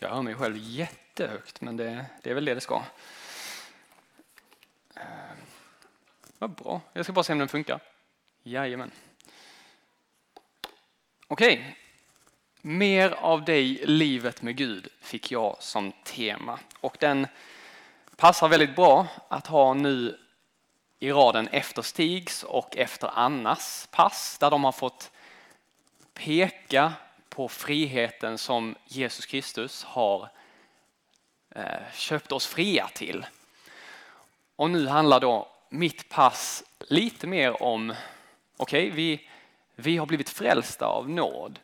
Jag hör mig själv jättehögt, men det, det är väl det det ska. Eh, vad bra. Jag ska bara se om den funkar. Jajamän. Okej. Mer av dig, livet med Gud, fick jag som tema. Och den passar väldigt bra att ha nu i raden efter Stigs och efter Annas pass, där de har fått peka på friheten som Jesus Kristus har eh, köpt oss fria till. Och nu handlar då mitt pass lite mer om, okej, okay, vi, vi har blivit frälsta av nåd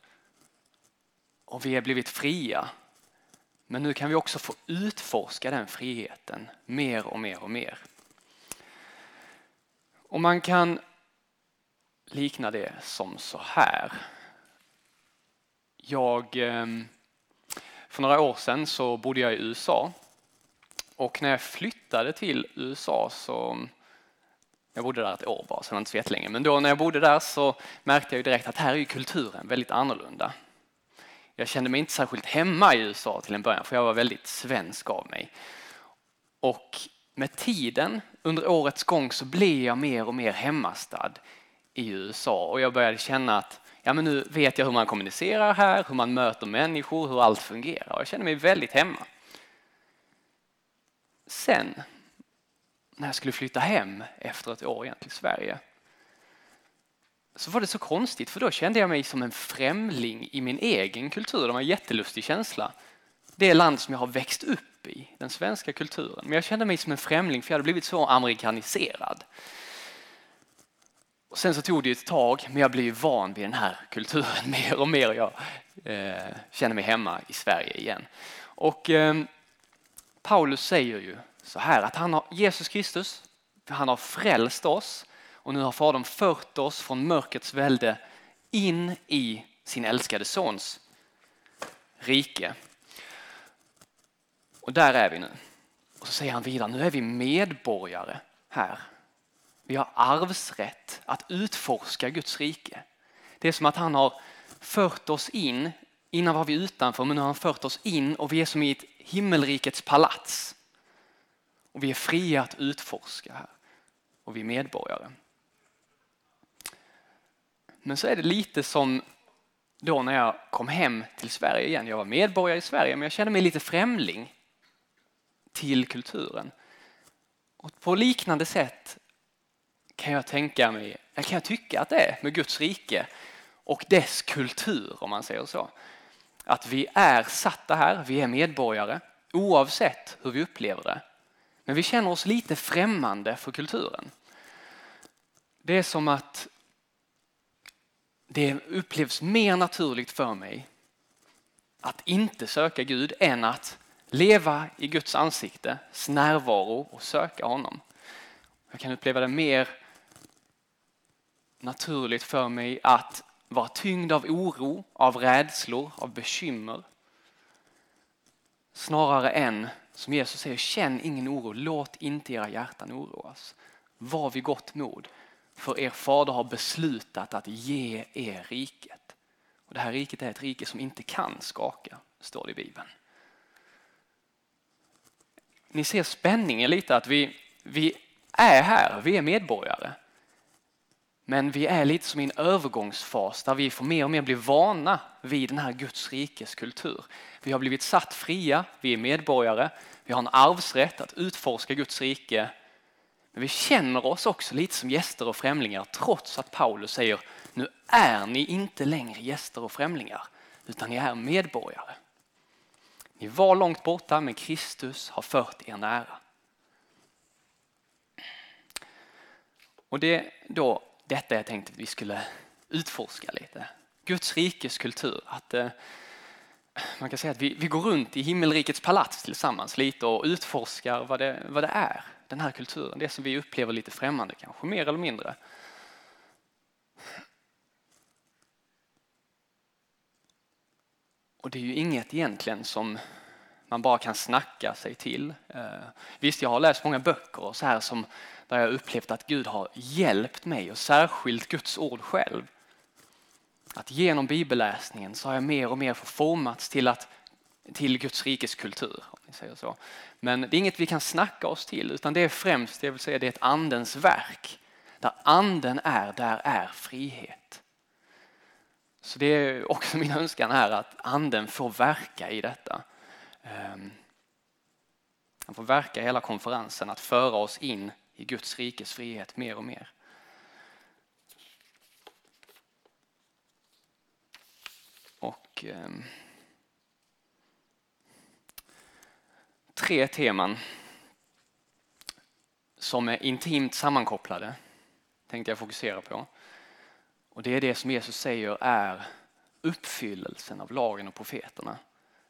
och vi har blivit fria. Men nu kan vi också få utforska den friheten mer och mer och mer. Och man kan likna det som så här. Jag, ehm, för några år sedan så bodde jag i USA och när jag flyttade till USA så jag bodde där ett år bara, så det var inte så jättelänge. Men då när jag bodde där så märkte jag direkt att här är ju kulturen väldigt annorlunda. Jag kände mig inte särskilt hemma i USA till en början, för jag var väldigt svensk av mig. Och med tiden, under årets gång, så blev jag mer och mer hemmastad i USA och jag började känna att ja, men nu vet jag hur man kommunicerar här, hur man möter människor, hur allt fungerar. Jag kände mig väldigt hemma. Sen, när jag skulle flytta hem efter ett år igen till Sverige, så var det så konstigt för då kände jag mig som en främling i min egen kultur. Det var en jättelustig känsla. Det land som jag har växt upp i, den svenska kulturen. Men jag kände mig som en främling för jag hade blivit så amerikaniserad. Och sen så tog det ett tag, men jag blev van vid den här kulturen mer och mer. Jag eh, känner mig hemma i Sverige igen. Och eh, Paulus säger ju så här att han har, Jesus Kristus, han har frälst oss och nu har Fadern fört oss från mörkrets välde in i sin älskade sons rike. Och där är vi nu. Och så säger han vidare, nu är vi medborgare här vi har arvsrätt att utforska Guds rike. Det är som att han har fört oss in, innan var vi utanför, men nu har han fört oss in och vi är som i ett himmelrikets palats. Och vi är fria att utforska här och vi är medborgare. Men så är det lite som då när jag kom hem till Sverige igen. Jag var medborgare i Sverige men jag kände mig lite främling till kulturen. Och på liknande sätt kan jag tänka mig, kan jag tycka att det är med Guds rike och dess kultur om man säger så. Att vi är satta här, vi är medborgare oavsett hur vi upplever det. Men vi känner oss lite främmande för kulturen. Det är som att det upplevs mer naturligt för mig att inte söka Gud än att leva i Guds ansikte, närvaro och söka honom. Jag kan uppleva det mer naturligt för mig att vara tyngd av oro, av rädslor, av bekymmer. Snarare än, som Jesus säger, känn ingen oro, låt inte era hjärtan oroas. Var vid gott mod, för er fader har beslutat att ge er riket. Och Det här riket är ett rike som inte kan skaka, står det i Bibeln. Ni ser spänningen lite, att vi, vi är här, vi är medborgare. Men vi är lite som i en övergångsfas där vi får mer och mer bli vana vid den här Guds rikes kultur. Vi har blivit satt fria, vi är medborgare, vi har en arvsrätt att utforska Guds rike. Men vi känner oss också lite som gäster och främlingar trots att Paulus säger nu är ni inte längre gäster och främlingar utan ni är medborgare. Ni var långt borta men Kristus har fört er nära. Och det då detta jag tänkte att vi skulle utforska lite. Guds rikes kultur. Att, eh, man kan säga att vi, vi går runt i himmelrikets palats tillsammans lite och utforskar vad det, vad det är, den här kulturen. Det som vi upplever lite främmande kanske, mer eller mindre. Och det är ju inget egentligen som man bara kan snacka sig till. Eh, visst, jag har läst många böcker och så här som där jag upplevt att Gud har hjälpt mig och särskilt Guds ord själv. Att genom bibelläsningen så har jag mer och mer förformats till att till Guds rikes kultur. Om ni säger så. Men det är inget vi kan snacka oss till utan det är främst, det vill säga det är ett andens verk. Där anden är, där är frihet. Så det är också min önskan här att anden får verka i detta. Ehm, han får verka i hela konferensen att föra oss in i Guds rikes frihet mer och mer. Och eh, tre teman som är intimt sammankopplade tänkte jag fokusera på. Och det är det som Jesus säger är uppfyllelsen av lagen och profeterna.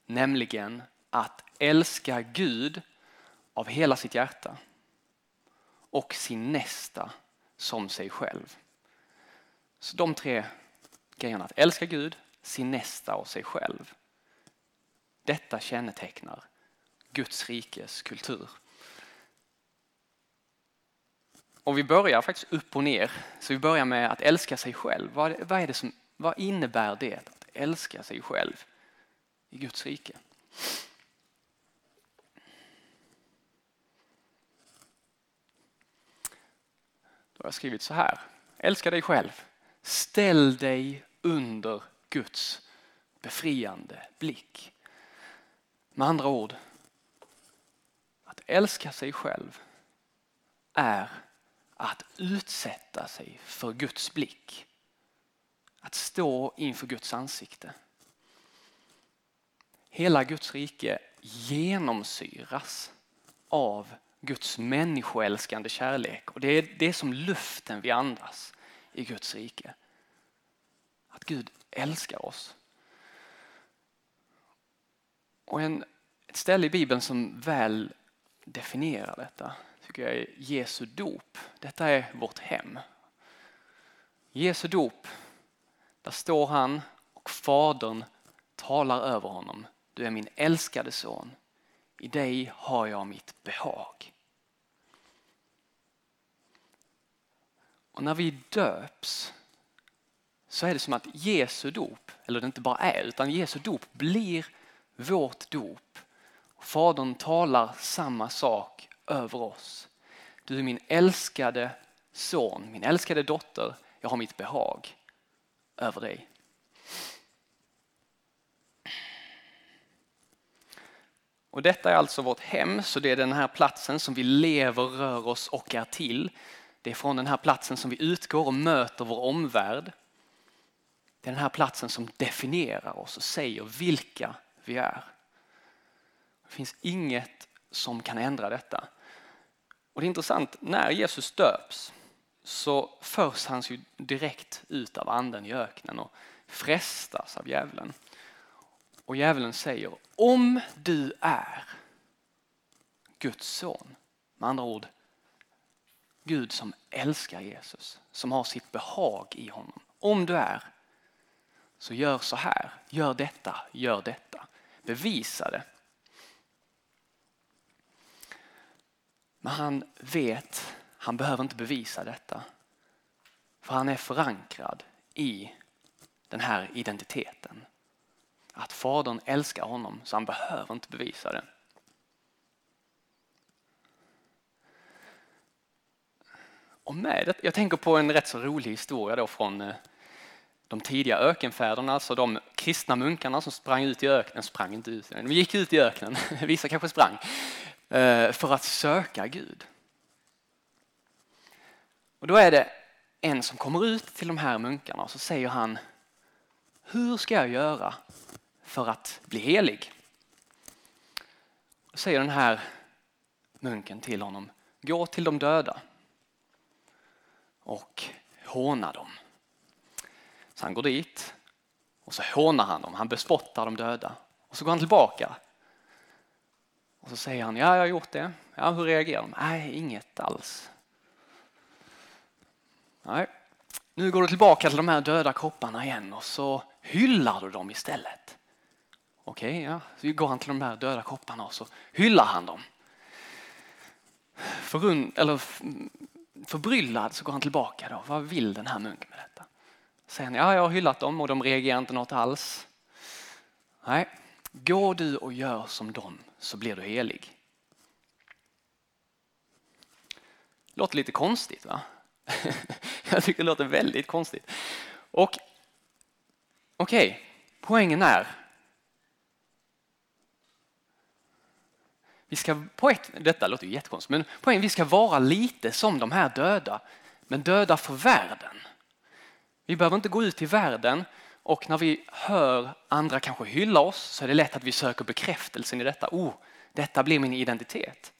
Nämligen att älska Gud av hela sitt hjärta och sin nästa som sig själv. Så de tre grejerna, att älska Gud, sin nästa och sig själv. Detta kännetecknar Guds rikes kultur. Och vi börjar faktiskt upp och ner. Så vi börjar med att älska sig själv. Vad, vad, är det som, vad innebär det att älska sig själv i Guds rike? Jag har skrivit så här. Älska dig själv. Ställ dig under Guds befriande blick. Med andra ord, att älska sig själv är att utsätta sig för Guds blick. Att stå inför Guds ansikte. Hela Guds rike genomsyras av Guds människoälskande kärlek. Och det är, det är som luften vi andas i Guds rike. Att Gud älskar oss. Och en, ett ställe i Bibeln som väl definierar detta tycker jag är Jesu dop. Detta är vårt hem. Jesu dop, där står han och Fadern talar över honom. Du är min älskade son. I dig har jag mitt behag. Och när vi döps så är det som att Jesu dop, eller det inte bara är, utan Jesu dop blir vårt dop. Fadern talar samma sak över oss. Du är min älskade son, min älskade dotter. Jag har mitt behag över dig. Och detta är alltså vårt hem, så det är den här platsen som vi lever, rör oss och är till. Det är från den här platsen som vi utgår och möter vår omvärld. Det är den här platsen som definierar oss och säger vilka vi är. Det finns inget som kan ändra detta. Och det är intressant, när Jesus döps så förs han ju direkt ut av anden i öknen och frestas av djävulen. Och djävulen säger, om du är Guds son, med andra ord Gud som älskar Jesus, som har sitt behag i honom. Om du är, så gör så här, gör detta, gör detta. Bevisa det. Men han vet, han behöver inte bevisa detta. För han är förankrad i den här identiteten. Att fadern älskar honom så han behöver inte bevisa det. Och med det, jag tänker på en rätt så rolig historia då från eh, de tidiga ökenfäderna, alltså de kristna munkarna som sprang ut i öknen, sprang inte ut, de gick ut i öknen, vissa kanske sprang, eh, för att söka Gud. Och då är det en som kommer ut till de här munkarna och så säger han, hur ska jag göra för att bli helig? Då säger den här munken till honom, gå till de döda och håna dem. Så han går dit och så hånar han dem, han bespottar de döda. Och så går han tillbaka. Och så säger han, ja jag har gjort det. Ja, hur reagerar de? Nej, inget alls. Nej. Nu går du tillbaka till de här döda kropparna igen och så hyllar du dem istället. Okej, okay, ja. Så går han till de här döda kropparna och så hyllar han dem. Förund, eller förbryllad så går han tillbaka då. Vad vill den här munken med detta? Säger han, ja jag har hyllat dem och de reagerar inte något alls. Nej, Gå du och gör som dem så blir du helig. Låter lite konstigt va? Jag tycker det låter väldigt konstigt. Och okej, okay, poängen är Vi ska på ett, detta låter ju jättekonstigt, men poängen vi ska vara lite som de här döda, men döda för världen. Vi behöver inte gå ut i världen och när vi hör andra kanske hylla oss så är det lätt att vi söker bekräftelsen i detta. Oh, detta blir min identitet.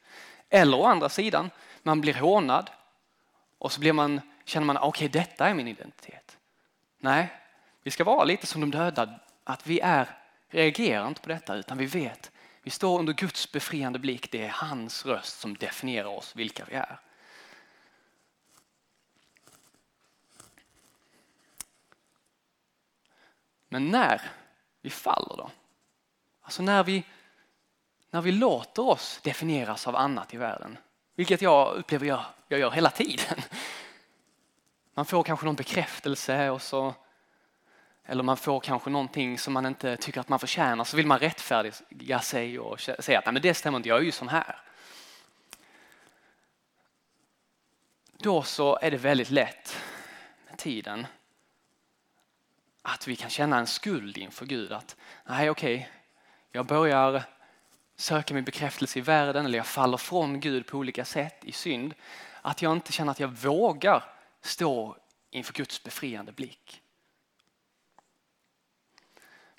Eller å andra sidan, man blir hånad och så blir man, känner man okej, okay, detta är min identitet. Nej, vi ska vara lite som de döda, att vi är reagerar inte på detta utan vi vet, vi står under Guds befriande blick. Det är hans röst som definierar oss, vilka vi är. Men när vi faller då? Alltså när vi, när vi låter oss definieras av annat i världen. Vilket jag upplever jag, jag gör hela tiden. Man får kanske någon bekräftelse och så eller man får kanske någonting som man inte tycker att man förtjänar så vill man rättfärdiga sig och säga att Nej, men det stämmer inte, jag är ju sån här. Då så är det väldigt lätt med tiden att vi kan känna en skuld inför Gud. Att nej okej, okay, jag börjar söka min bekräftelse i världen eller jag faller från Gud på olika sätt i synd. Att jag inte känner att jag vågar stå inför Guds befriande blick.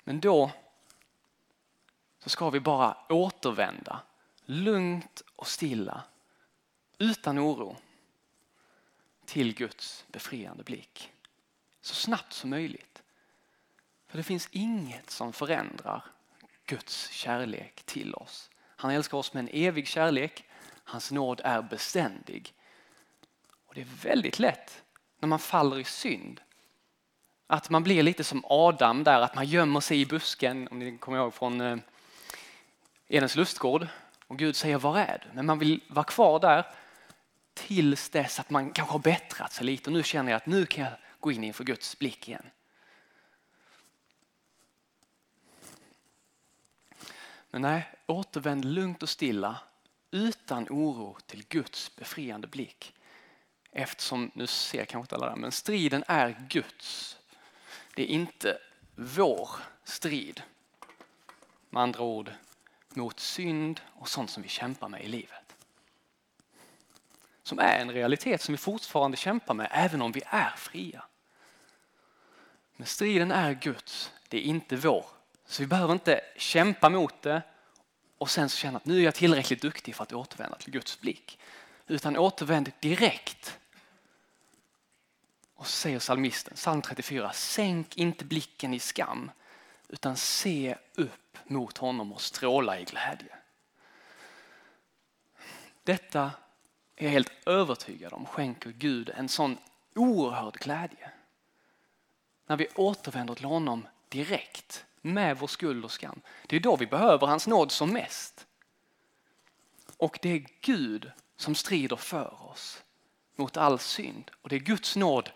Men då så ska vi bara återvända lugnt och stilla utan oro till Guds befriande blick. Så snabbt som möjligt. För det finns inget som förändrar Guds kärlek till oss. Han älskar oss med en evig kärlek. Hans nåd är beständig. Och Det är väldigt lätt när man faller i synd att man blir lite som Adam där, att man gömmer sig i busken, om ni kommer ihåg från eh, Edens lustgård. Och Gud säger, var är du? Men man vill vara kvar där tills dess att man kanske har bättrat sig lite och nu känner jag att nu kan jag gå in inför Guds blick igen. Men nej, återvänd lugnt och stilla utan oro till Guds befriande blick. Eftersom, nu ser jag kanske inte alla där, men striden är Guds det är inte vår strid. Med andra ord mot synd och sånt som vi kämpar med i livet. Som är en realitet som vi fortfarande kämpar med även om vi är fria. Men striden är Guds, det är inte vår. Så vi behöver inte kämpa mot det och sen så känna att nu är jag tillräckligt duktig för att återvända till Guds blick. Utan återvänd direkt och så säger psalmisten, psalm 34, sänk inte blicken i skam utan se upp mot honom och stråla i glädje. Detta är jag helt övertygad om skänker Gud en sån oerhörd glädje. När vi återvänder till honom direkt med vår skuld och skam. Det är då vi behöver hans nåd som mest. Och det är Gud som strider för oss mot all synd. Och det är Guds nåd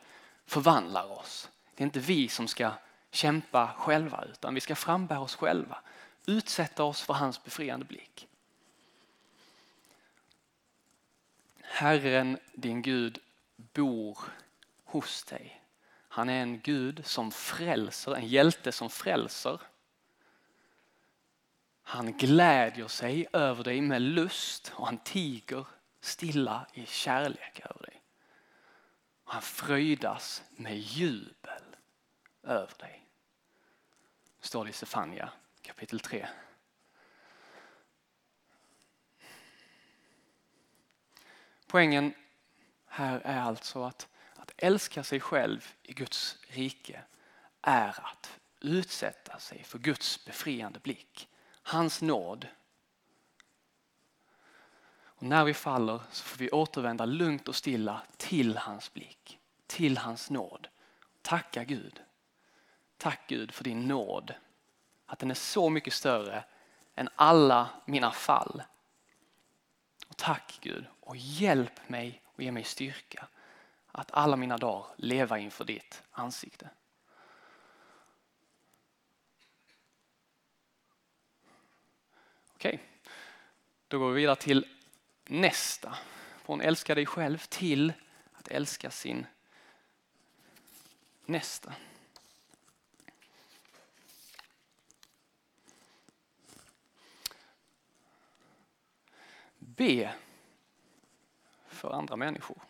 förvandlar oss. Det är inte vi som ska kämpa själva utan vi ska frambära oss själva. Utsätta oss för hans befriande blick. Herren din Gud bor hos dig. Han är en Gud som frälser, en hjälte som frälser. Han glädjer sig över dig med lust och han tiger stilla i kärlek över dig. Han fröjdas med jubel över dig. Står det i Sefania kapitel 3. Poängen här är alltså att, att älska sig själv i Guds rike är att utsätta sig för Guds befriande blick. Hans nåd och när vi faller så får vi återvända lugnt och stilla till hans blick, till hans nåd. Tacka Gud. Tack Gud för din nåd. Att den är så mycket större än alla mina fall. Och tack Gud och hjälp mig och ge mig styrka att alla mina dagar leva inför ditt ansikte. Okej, då går vi vidare till nästa. Från älska dig själv till att älska sin nästa. Be för andra människor.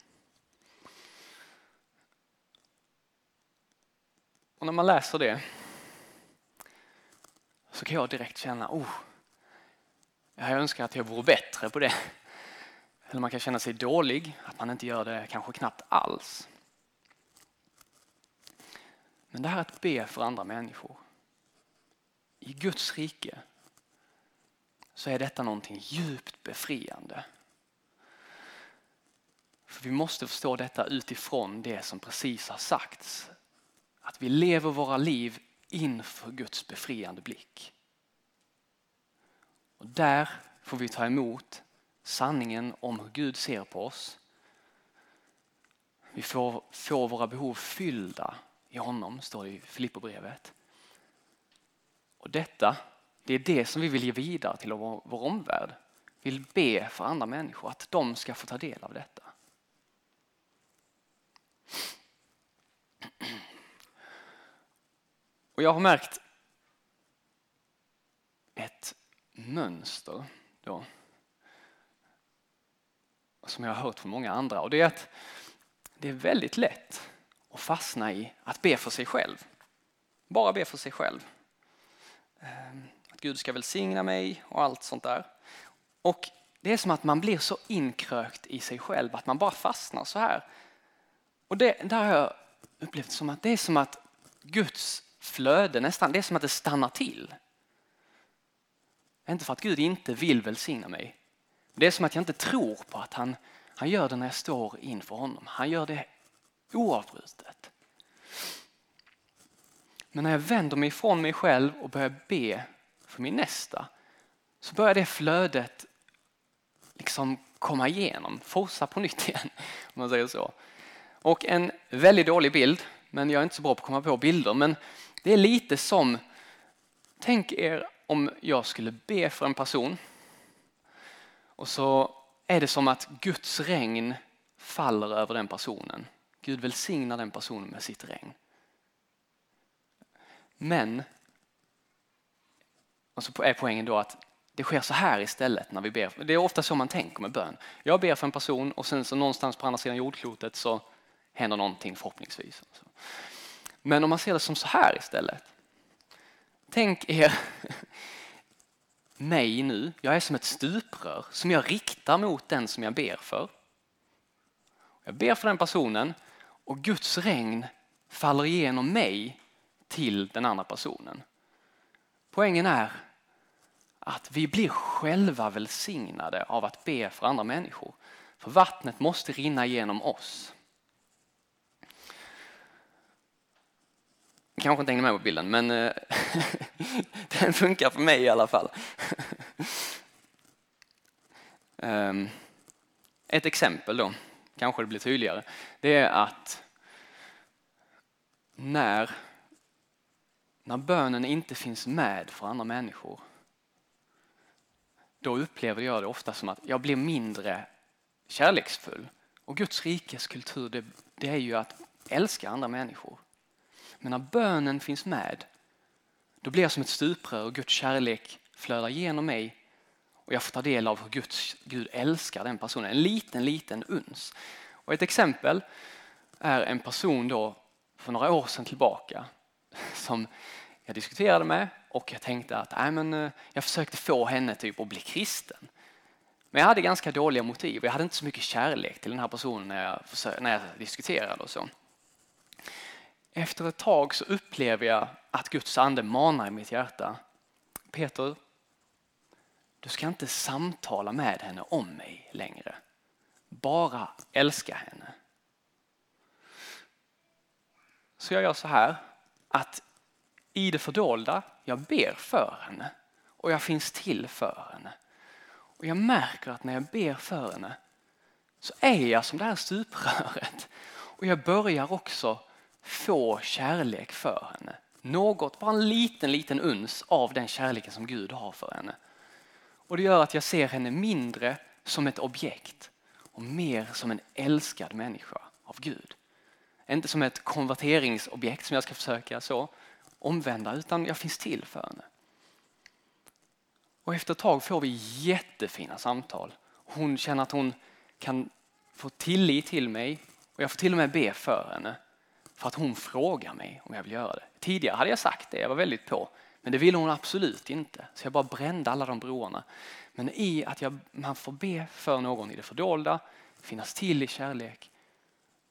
Och när man läser det så kan jag direkt känna, oh, jag önskar att jag vore bättre på det. Eller man kan känna sig dålig, att man inte gör det kanske knappt alls. Men det här att be för andra människor. I Guds rike så är detta någonting djupt befriande. För vi måste förstå detta utifrån det som precis har sagts. Att vi lever våra liv inför Guds befriande blick. Och där får vi ta emot sanningen om hur Gud ser på oss. Vi får får våra behov fyllda i honom, står det i Filipperbrevet. Och detta, det är det som vi vill ge vidare till vår, vår omvärld. Vi vill be för andra människor, att de ska få ta del av detta. Och jag har märkt ett mönster då, som jag har hört från många andra och det är att det är väldigt lätt att fastna i att be för sig själv. Bara be för sig själv. Ehm, att Gud ska välsigna mig och allt sånt där. Och det är som att man blir så inkrökt i sig själv att man bara fastnar så här. Och det, där har jag upplevt som att det är som att Guds flöde nästan, det är som att det stannar till. Inte för att Gud inte vill välsigna mig. Det är som att jag inte tror på att han, han gör det när jag står inför honom. Han gör det oavbrutet. Men när jag vänder mig ifrån mig själv och börjar be för min nästa så börjar det flödet liksom komma igenom, forsa på nytt igen om man säger så. Och en väldigt dålig bild, men jag är inte så bra på att komma på bilder, men det är lite som, tänk er om jag skulle be för en person och så är det som att Guds regn faller över den personen. Gud välsignar den personen med sitt regn. Men, och så är poängen då att det sker så här istället när vi ber. Det är ofta så man tänker med bön. Jag ber för en person och sen så någonstans på andra sidan jordklotet så händer någonting förhoppningsvis. Alltså. Men om man ser det som så här istället. Tänk er mig nu, jag är som ett stuprör som jag riktar mot den som jag ber för. Jag ber för den personen och Guds regn faller igenom mig till den andra personen. Poängen är att vi blir själva välsignade av att be för andra människor. För vattnet måste rinna genom oss. Kanske inte hängde med på bilden, men eh, den funkar för mig i alla fall. Ehm, ett exempel då, kanske det blir tydligare, det är att när, när bönen inte finns med för andra människor, då upplever jag det ofta som att jag blir mindre kärleksfull. Och Guds rikes kultur, det, det är ju att älska andra människor. Men när bönen finns med, då blir jag som ett stuprör och Guds kärlek flödar genom mig och jag får ta del av hur Guds, Gud älskar den personen. En liten, liten uns. Och ett exempel är en person då för några år sedan tillbaka som jag diskuterade med och jag tänkte att nej, men, eh, jag försökte få henne typ att bli kristen. Men jag hade ganska dåliga motiv. Jag hade inte så mycket kärlek till den här personen när jag, när jag diskuterade och så. Efter ett tag så upplever jag att Guds ande manar i mitt hjärta. Peter, du ska inte samtala med henne om mig längre. Bara älska henne. Så jag gör så här att i det fördolda, jag ber för henne och jag finns till för henne. Och jag märker att när jag ber för henne så är jag som det här stupröret. Och jag börjar också få kärlek för henne. Något, bara en liten, liten uns av den kärleken som Gud har för henne. Och det gör att jag ser henne mindre som ett objekt och mer som en älskad människa av Gud. Inte som ett konverteringsobjekt som jag ska försöka så omvända utan jag finns till för henne. Och efter ett tag får vi jättefina samtal. Hon känner att hon kan få tillit till mig och jag får till och med be för henne för att hon frågar mig om jag vill göra det. Tidigare hade jag sagt det, jag var väldigt på. Men det ville hon absolut inte. Så jag bara brände alla de broarna. Men i att jag, man får be för någon i det fördolda, finnas till i kärlek,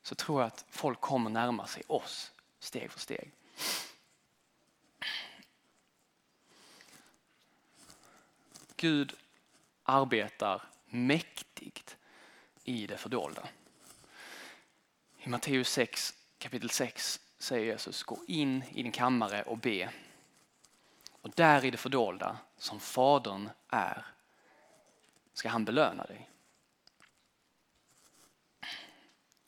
så tror jag att folk kommer närma sig oss steg för steg. Gud arbetar mäktigt i det fördolda. I Matteus 6 kapitel 6 säger Jesus, gå in i din kammare och be. Och där i det fördolda, som Fadern är, ska han belöna dig.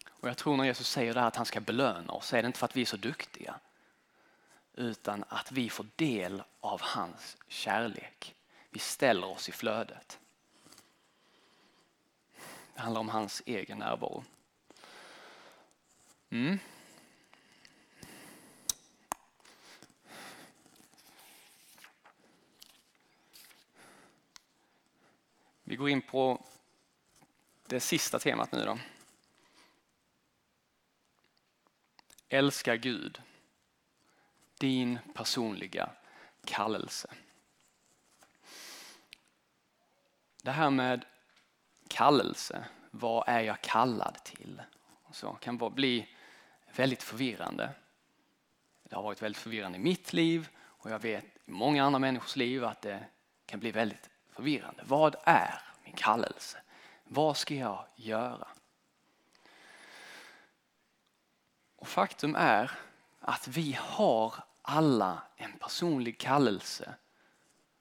Och jag tror när Jesus säger det här att han ska belöna oss, är det inte för att vi är så duktiga, utan att vi får del av hans kärlek. Vi ställer oss i flödet. Det handlar om hans egen närvaro. Mm. Vi går in på det sista temat nu då. Älska Gud. Din personliga kallelse. Det här med kallelse, vad är jag kallad till? Så kan bli väldigt förvirrande. Det har varit väldigt förvirrande i mitt liv och jag vet i många andra människors liv att det kan bli väldigt förvirrande. Vad är min kallelse? Vad ska jag göra? Och faktum är att vi har alla en personlig kallelse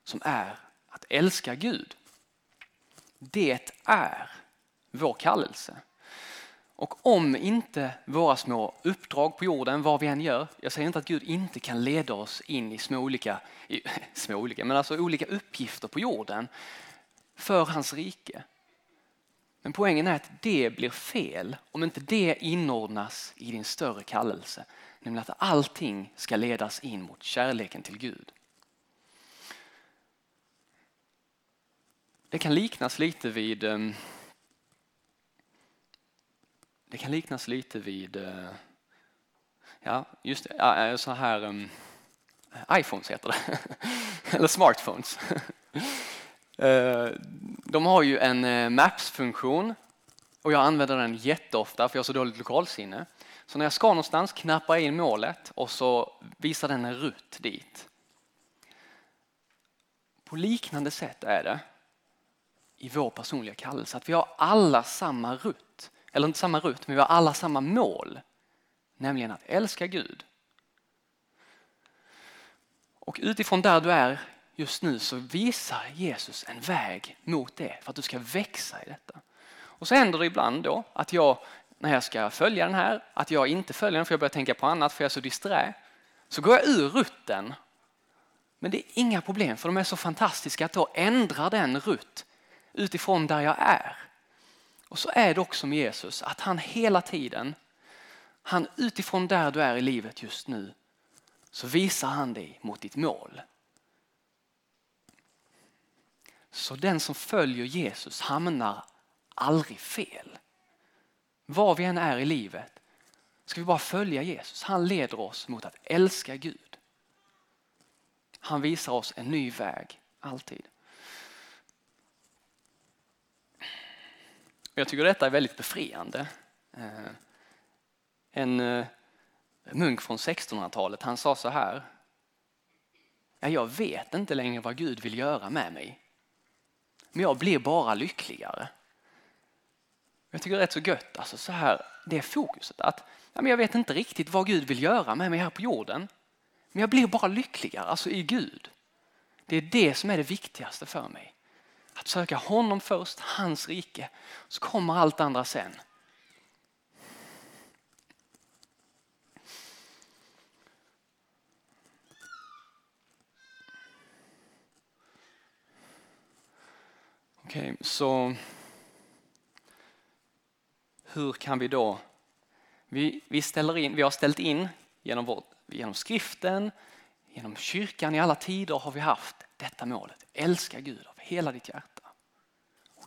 som är att älska Gud. Det är vår kallelse. Och om inte våra små uppdrag på jorden, vad vi än gör, jag säger inte att Gud inte kan leda oss in i små olika, i, små olika, men alltså olika uppgifter på jorden för hans rike. Men poängen är att det blir fel om inte det inordnas i din större kallelse. Nämligen att allting ska ledas in mot kärleken till Gud. Det kan liknas lite vid ehm, kan liknas lite vid eh, ja, just det, eh, så här um, iPhones heter det, eller smartphones. Eh, de har ju en Maps-funktion och jag använder den jätteofta för jag har så dåligt lokalsinne. Så när jag ska någonstans knappar jag in målet och så visar den en rutt dit. På liknande sätt är det i vår personliga kallelse, att vi har alla samma rutt. Eller inte samma rutt, men vi har alla samma mål. Nämligen att älska Gud. Och utifrån där du är just nu så visar Jesus en väg mot det för att du ska växa i detta. Och så händer det ibland då att jag, när jag ska följa den här, att jag inte följer den för jag börjar tänka på annat för jag är så disträ. Så går jag ur rutten. Men det är inga problem för de är så fantastiska att då ändrar den rutt utifrån där jag är. Och så är det också med Jesus, att han hela tiden, han utifrån där du är i livet just nu, så visar han dig mot ditt mål. Så den som följer Jesus hamnar aldrig fel. Var vi än är i livet ska vi bara följa Jesus. Han leder oss mot att älska Gud. Han visar oss en ny väg, alltid. Jag tycker detta är väldigt befriande. Eh, en eh, munk från 1600-talet, han sa så här. Ja, jag vet inte längre vad Gud vill göra med mig. Men jag blir bara lyckligare. Jag tycker det är rätt så gött, alltså så här, det är fokuset. att ja, men Jag vet inte riktigt vad Gud vill göra med mig här på jorden. Men jag blir bara lyckligare, alltså i Gud. Det är det som är det viktigaste för mig. Att söka honom först, hans rike, så kommer allt andra sen. Okej, så hur kan vi då... Vi, vi, ställer in, vi har ställt in genom, vår, genom skriften, genom kyrkan i alla tider har vi haft detta målet. Älska Gud av hela ditt hjärta.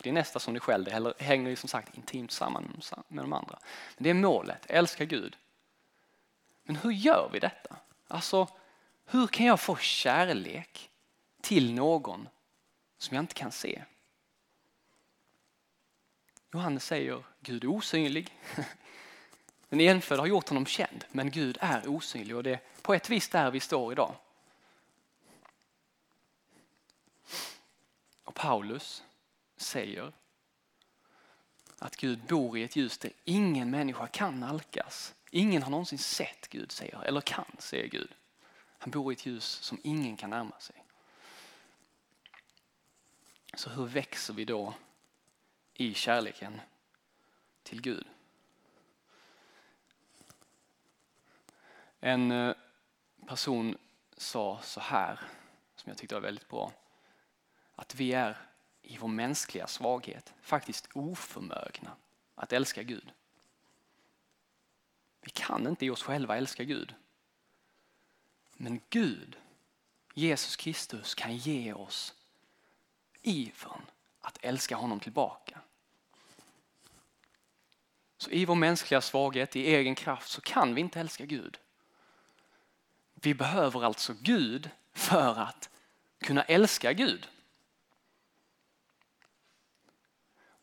Det är nästa som dig själv, det hänger ju som sagt intimt samman med de andra. Men det är målet, älska Gud. Men hur gör vi detta? Alltså, hur kan jag få kärlek till någon som jag inte kan se? Johannes säger Gud är osynlig. Den enfödde har gjort honom känd, men Gud är osynlig och det är på ett vis där vi står idag. Och Paulus säger att Gud bor i ett ljus där ingen människa kan nalkas. Ingen har någonsin sett Gud, säger, eller kan, säger Gud. Han bor i ett ljus som ingen kan närma sig. Så hur växer vi då i kärleken till Gud? En eh, person sa så här, som jag tyckte var väldigt bra. Att vi är i vår mänskliga svaghet faktiskt oförmögna att älska Gud. Vi kan inte i oss själva älska Gud. Men Gud, Jesus Kristus, kan ge oss ivern att älska honom tillbaka. Så i vår mänskliga svaghet, i egen kraft, så kan vi inte älska Gud. Vi behöver alltså Gud för att kunna älska Gud.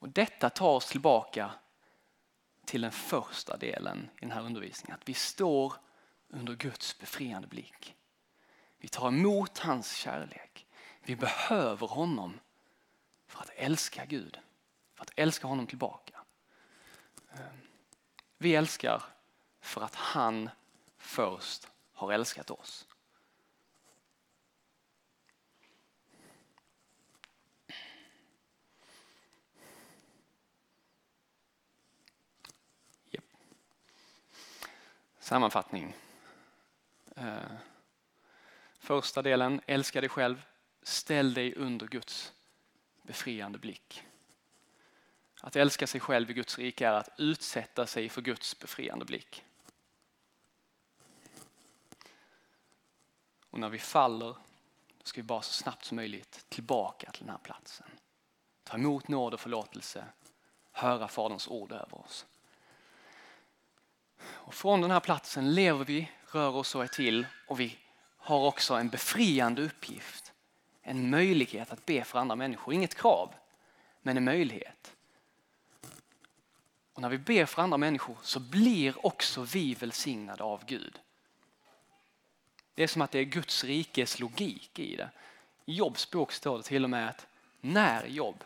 Och Detta tar oss tillbaka till den första delen i den här undervisningen. Att vi står under Guds befriande blick. Vi tar emot hans kärlek. Vi behöver honom för att älska Gud. För att älska honom tillbaka. Eh, vi älskar för att han först har älskat oss. Sammanfattning. Eh, första delen, älska dig själv. Ställ dig under Guds befriande blick. Att älska sig själv i Guds rike är att utsätta sig för Guds befriande blick. Och när vi faller ska vi bara så snabbt som möjligt tillbaka till den här platsen. Ta emot nåd och förlåtelse, höra Faderns ord över oss. Och från den här platsen lever vi, rör oss och är till och vi har också en befriande uppgift. En möjlighet att be för andra människor. Inget krav, men en möjlighet. Och när vi ber för andra människor så blir också vi välsignade av Gud. Det är som att det är Guds rikes logik i det. I Jobs bok står det till och med att när Jobb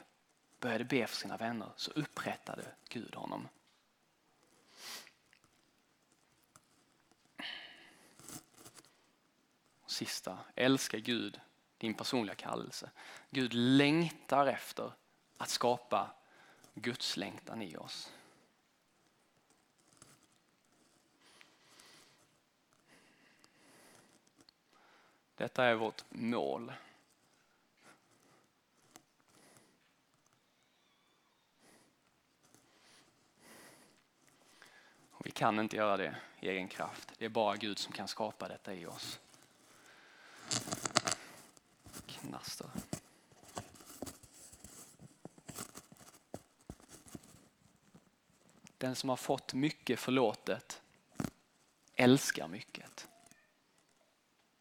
började be för sina vänner så upprättade Gud honom. Sista, älska Gud, din personliga kallelse. Gud längtar efter att skapa Guds längtan i oss. Detta är vårt mål. vi kan inte göra det i egen kraft. Det är bara Gud som kan skapa detta i oss. Knaster. Den som har fått mycket förlåtet älskar mycket.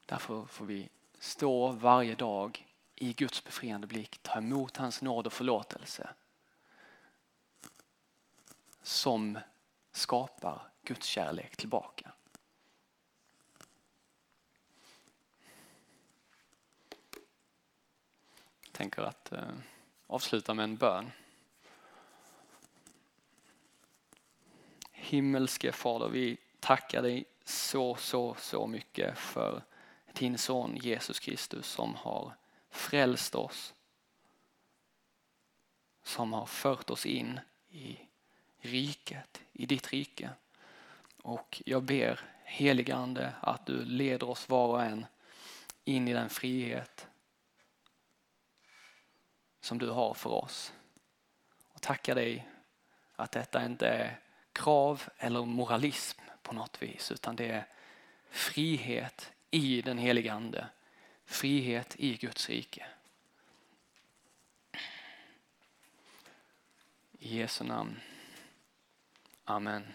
Därför får vi stå varje dag i Guds befriande blick, ta emot hans nåd och förlåtelse som skapar Guds kärlek tillbaka. Jag tänker att eh, avsluta med en bön. Himmelske Fader, vi tackar dig så, så, så mycket för din son Jesus Kristus som har frälst oss. Som har fört oss in i riket, i ditt rike. Och jag ber heligande att du leder oss var och en in i den frihet som du har för oss. Och tackar dig att detta inte är krav eller moralism på något vis utan det är frihet i den heliga Ande. Frihet i Guds rike. I Jesu namn. Amen.